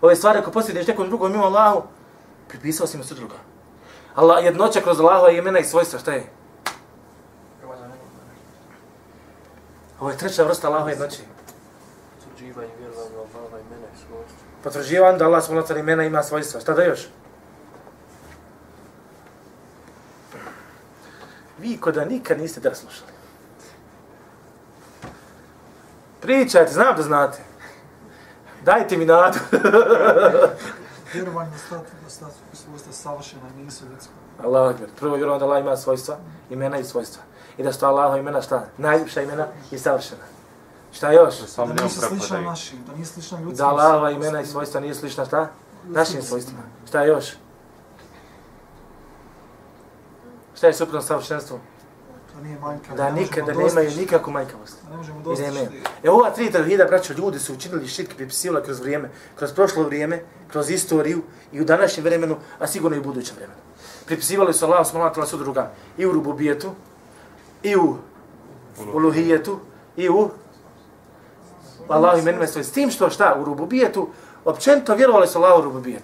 Ove stvari ako posjediš nekom drugom mimo Allahu, pripisao si mu sve druga. Allah jednoća kroz Allahova imena i svojstva, šta je? Ovo je treća vrsta Allahova jednoće. Potvrđivanje vjerovanja Allahova imena i svojstva. Potvrđivanje da Allah svojstva imena ima svojstva. Šta da još? Vi ko da nikad niste da slušali. Pričajte, znam da znate. Dajte mi nadu. Vjerovanje da stati da stati svojstva savršena i nisu ljudska. Allah akbar. Prvo vjerujem da Allah ima svojstva, imena i svojstva. I da su Allahova imena šta? Najljepša imena i savršena. Šta još? Da samo Da nisu slična našim, da nije slična ljudskim. Da Allahova imena i svojstva nije slična šta? Našim svojstvima. Šta još? Šta je suprotno savršenstvu? Da nije. Da nikada nemaju nikakvu manjkavost. Ne možemo I dostići. E ova tri tevhida, braćo, ljudi su učinili širk pripisivali kroz vrijeme, kroz prošlo vrijeme, kroz istoriju i u današnjem vremenu, a sigurno i u budućem vremenu. Pripisivali su Allah, smo Allah, su druga i u rububijetu, i u uluhijetu i u Allahu imenima svoj. S tim što šta, u rububijetu, općenito vjerovali su Allahu rububijet.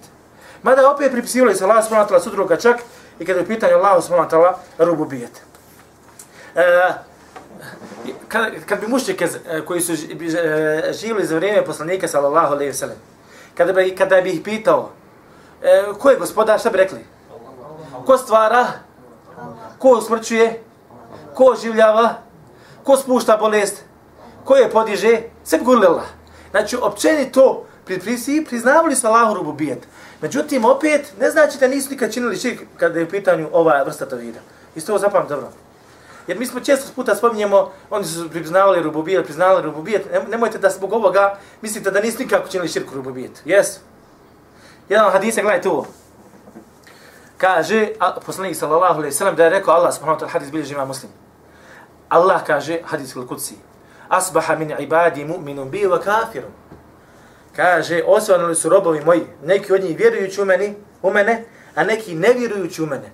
Mada opet pripisivali se Allahu subhanahu wa ta'ala sudruga čak i kada je u pitanju Allahu subhanahu wa ta'ala rububijet. E, kad, kad bi mušćike e, koji su ži- e, živjeli za vrijeme poslanika sallallahu alejhi ve sellem kada bi kada bi ih pitao e, ko je gospodar šta bi rekli? Ko stvara? Ko usmrćuje? Ko oživljava? Ko spušta bolest? Ko je podiže? Sve bi govorili Allah. Znači općenito pri pri, priznavali su Allahu rububijet međutim opet ne znači da nisu nikad činili širk kada je u pitanju ova vrsta tovida. isto ovo zapam dobro Jer mi smo često puta spominjemo, oni su priznavali rububijet, priznavali rububijet. Nemojte da zbog ovoga mislite da nisu nikako činili širku rububijet. Jesu. Jedan od hadisa, gledajte ovo. Kaže, a, poslanik sallallahu alaihi sallam, da je rekao Allah subhanahu wa ta'ala hadis bilježi ima muslim. Allah kaže, hadis il kudsi, asbaha min ibadi mu'minun bi wa kafirun. Kaže, osvanuli su robovi moji, neki od njih vjerujući u, meni, u mene, a neki ne vjerujući u mene.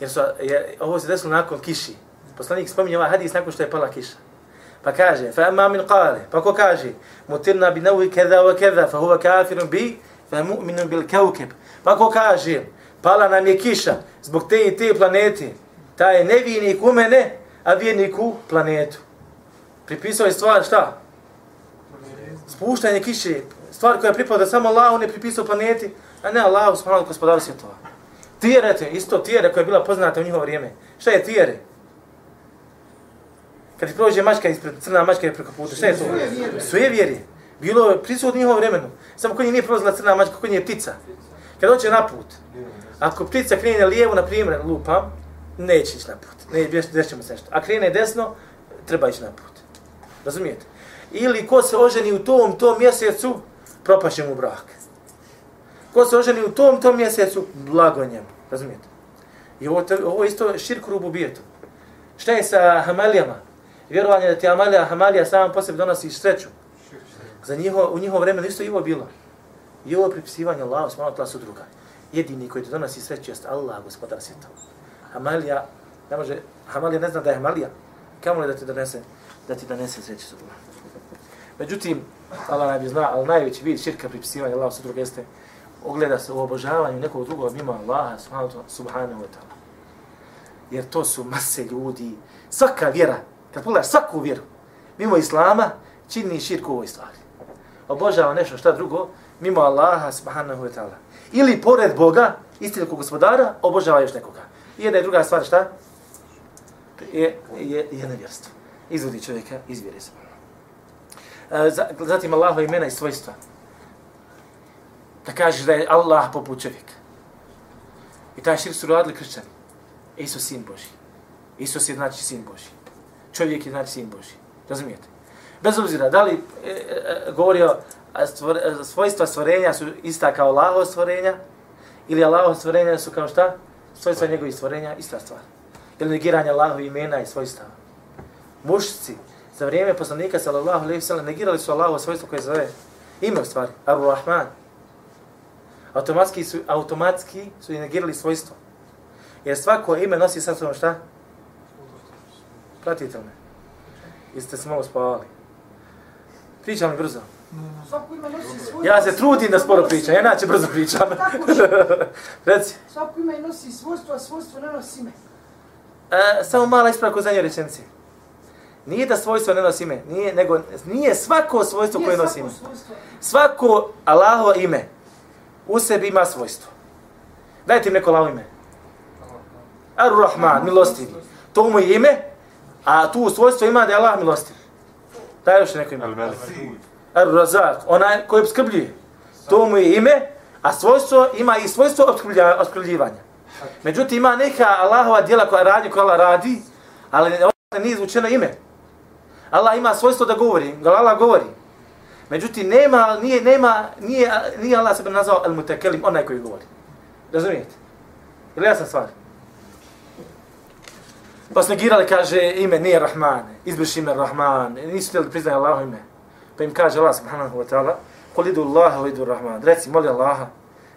Jer su, je, ovo se desilo nakon kiši. Poslanik spominje ovaj hadis nakon što je pala kiša. Pa kaže, fa amma min qale, pa ko kaže, mutirna bi nawi kaza wa kaza, fa huwa kafirun bi, fa mu'minun bil kaukeb. Pa ko kaže, pala nam je kiša zbog te i te planete, taj je nevijenik u mene, a vjernik u planetu. Pripisao je stvar šta? Spuštanje kiše, stvar koja pripada samo Allahu, ne pripisao planeti, a ne Allahu, subhanahu gospodaru svjetova. Tijere, isto tijere koja je bila poznata u njihovo vrijeme. Šta je tijere? Kad prođe mačka ispred, crna mačka je preko puta, šta je to? Sve vjeri. Bilo je prisutno u njihovom vremenu. Samo kod njih nije prolazila crna mačka, kod njih je ptica. Kad hoće na put, ako ptica krene lijevo, na primjer, lupam, neće ići na put. Ne, mu se nešto. A krene desno, treba ići na put. Razumijete? Ili ko se oženi u tom, tom mjesecu, propaše mu brak. Ko se oženi u tom, tom mjesecu, blago njemu. Razumijete? I ovo, ovo isto širk rububijetu. Šta je sa hamalijama? Vjerovanje da ti hamalija, hamalija sama po sebi donosi sreću. Za njiho, u njihovo vremenu isto i ovo bilo. I ovo pripisivanje Allahu subhanahu wa ta'ala su druga. Jedini koji ti donosi sreću jest Allah, gospodar svjetova. Hamalija, ne može, Hamalija ne zna da je Hamalija. Kamo li da ti donese, da ti donese sreću sa Međutim, Allah najbolje zna, ali najveći vid širka pripisivanja Allahu sa druge jeste ogleda se u obožavanju nekog drugog mimo Allaha subhanahu wa- subhanahu wa ta'ala. Jer to su mase ljudi, svaka vjera, kad pogledaš svaku vjeru, mimo Islama, čini širku u ovoj stvari. Obožava nešto šta drugo, mimo Allaha subhanahu wa ta'ala. Ili pored Boga, istinskog gospodara, obožava još nekoga. I jedna i druga stvar šta? Je, je, je nevjerstvo. Izvodi čovjeka iz vjere. Eh, zatim Allahova imena i svojstva. Da kažeš da je Allah poput čovjeka. I taj širk su radili kršćani. Isus sin Boži. Isus je znači sin Boži. Čovjek je znači sin Boži. Razumijete? Bez obzira da li eh, eh, e, e, govorio a stvor, svojstva stvorenja su ista kao Allahov stvorenja ili Allahov stvorenja su kao šta? Svojstva njegovih stvorenja, ista stvar. Ili negiranje Allahovi imena i svojstava. Mušci za vrijeme poslanika sallallahu alejhi ve sellem negirali su Allahovo svojstvo koje zove ime u stvari, Ar-Rahman. Automatski su automatski su i negirali svojstvo. Jer svako ime nosi sa sobom šta? Pratite me. Jeste se malo spavali. Pričam li brzo? Svako ima nosi svoj... Ja se trudim da sporo pričam, ja inače brzo pričam. Reci. Svako ima i nosi svojstvo, a svojstvo ne nosi ime. E, samo mala ispravka u zadnjoj rečenici. Nije da svojstvo ne nosi ime, nije, nego nije svako svojstvo koje nosi ime. svako svojstvo. Svako Allahovo ime u sebi ima svojstvo. Dajte im neko Allahovo ime. Ar-Rahman, milostivi. To mu je ime, a tu svojstvo ima da je Allah milostiv. Daj još neko ime. Ar-Razak, onaj koji obskrbljuje. To mu je ime, a svojstvo ima i svojstvo opskrbljivanja. Međutim, ima neka Allahova djela koja radi, koja Allah radi, ali nije izvučeno ime. Allah ima svojstvo da govori, da Allah govori. Međutim, nema, nije, nema, nije, nije Allah sebe nazvao al-mutakelim, onaj koji govori. Razumijete? Ili jasna stvar? Pa su negirali, kaže, ime nije Rahman, izbriši ime Rahman, nisu htjeli priznati Allaho ime. Pa im kaže Allah subhanahu wa ta'ala, kul idu Allaha wa idu Rahman, reci, moli Allaha,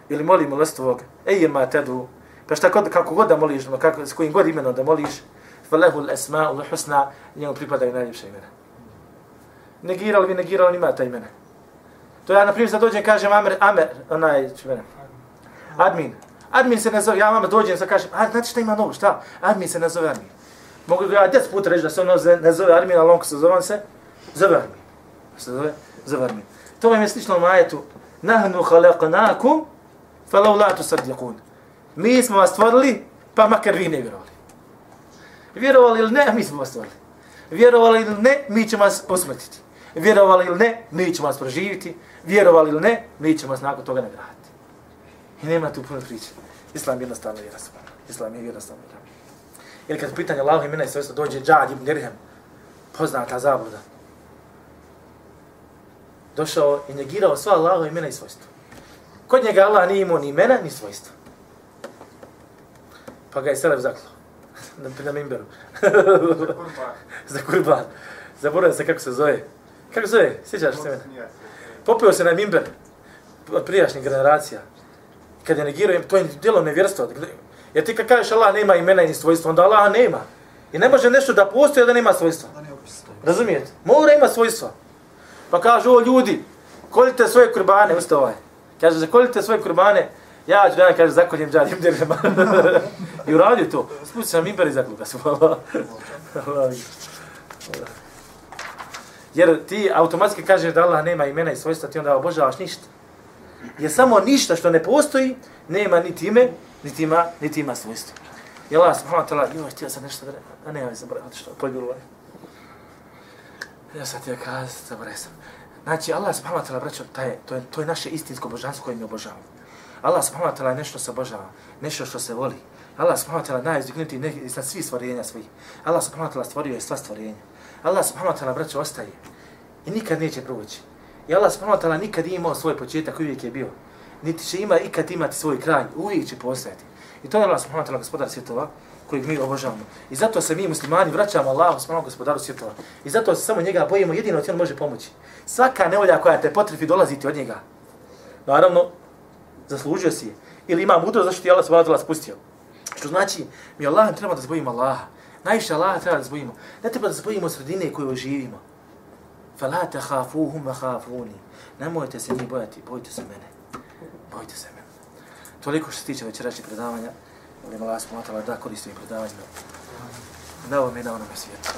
ili moli molestvog. ej ma tedu, pa šta god, kako god da moliš, kako, s kojim god imenom da moliš, فَلَهُ الْأَسْمَاءُ الْحُسْنَا l-husna, njemu pripadaju najljepša imena. Negirali vi, negirali, nima ta imena. To ja, na primjer, sad dođem, kažem Amer, Amer, onaj, čuvene, admin. Admin se ne zove, ja vama dođem, sad kažem, a, znate šta ima novo, šta? Admin se ne zove admin. Mogu ga ja deset puta reći da se ono ne zove admin, ali on se zove, on se zove admin. Se zove, zove admin. To vam je slično u majetu. Nahnu halaqnakum, falau la tusaddiqun. Mi smo vas stvorili, pa makar vi ne vjerovali. Vjerovali ili ne, mi smo vas stvorili. Vjerovali ili ne, mi ćemo vas posmrtiti. Vjerovali ili ne, mi ćemo vas proživiti. Vjerovali ili ne, mi ćemo vas nakon toga nagraditi. I nema tu puno priče. Islam je jednostavno vjera Islam je jednostavno vjera. Jer kad pitanje Allah imena i svojstva dođe Džad ibn Dirhem, poznata zabluda, došao i negirao sva Allahova imena i svojstva. Kod njega Allah nije imao ni imena, ni svojstva. Pa ga je Selef zaklao na, na mimberu. Za kurban. Zaboravio se kako se zove. Kako se zove? Sjećaš se mene? Popio se na mimber od prijašnjih generacija. Kad je negirao, to je djelo nevjerstva. Jer ti kad kažeš Allah nema imena i svojstva, onda Allah nema. I ne može nešto da postoji da nema svojstva. Razumijete? Mora ima svojstva. Pa kažu, o ljudi, kolite svoje kurbane, usta ovaj. Kaže, zakolite svoje kurbane, ja ću da kaže, zakoljem džadim direma. I uradio to. Spusti sam imper i zakolju ga. Jer ti automatski kažeš da Allah nema imena i svojstva, ti onda obožavaš ništa. Jer samo ništa što ne postoji, nema niti ime, niti ima, niti ima svojstvo. I Allah subhanahu wa ta'ala, joj, htio sam nešto da a ne, ja sam bravo, što, pojbilo je. Ja sam htio kazati, zaboravio sam. Znači, Allah subhanahu wa ta'ala, braćo, taj, to, je, to je naše istinsko božanstvo koje mi obožavamo. Allah subhanahu wa ta'ala nešto se obožava, nešto što se voli. Allah subhanahu wa ta'ala najizdignuti iznad svih stvorenja svih. Allah subhanahu wa ta'ala stvorio je sva stvorenja. Allah subhanahu wa ta'ala, braćo, ostaje. I nikad neće proći. I Allah subhanahu wa ta'ala nikad nije imao svoj početak, uvijek je bio. Niti će ima ikad imati svoj kraj, uvijek će postojati. I to je Allah subhanahu wa ta'ala, gospodar svjetova, kojeg mi obožavamo. I zato se mi muslimani vraćamo Allahu subhanahu gospodaru svjetova. I zato se samo njega bojimo, jedino ti on može pomoći. Svaka nevolja koja te potrefi dolaziti od njega. Naravno, zaslužio si je. Ili ima mudro zašto ti Allah subhanahu wa ta'ala spustio. Što znači, mi Allah treba da zbojimo Allaha. Najviše Allaha treba da zbojimo. Ne treba da zbojimo sredine koje živimo. Fala te hafuhum wa hafuni. Nemojte se ni bojati, bojte se mene. Bojte se mene. Toliko što se tiče večerašnjeg predavanja. Molim Allah smutala da koristim predavanje. Na ovom i na onome svijetu.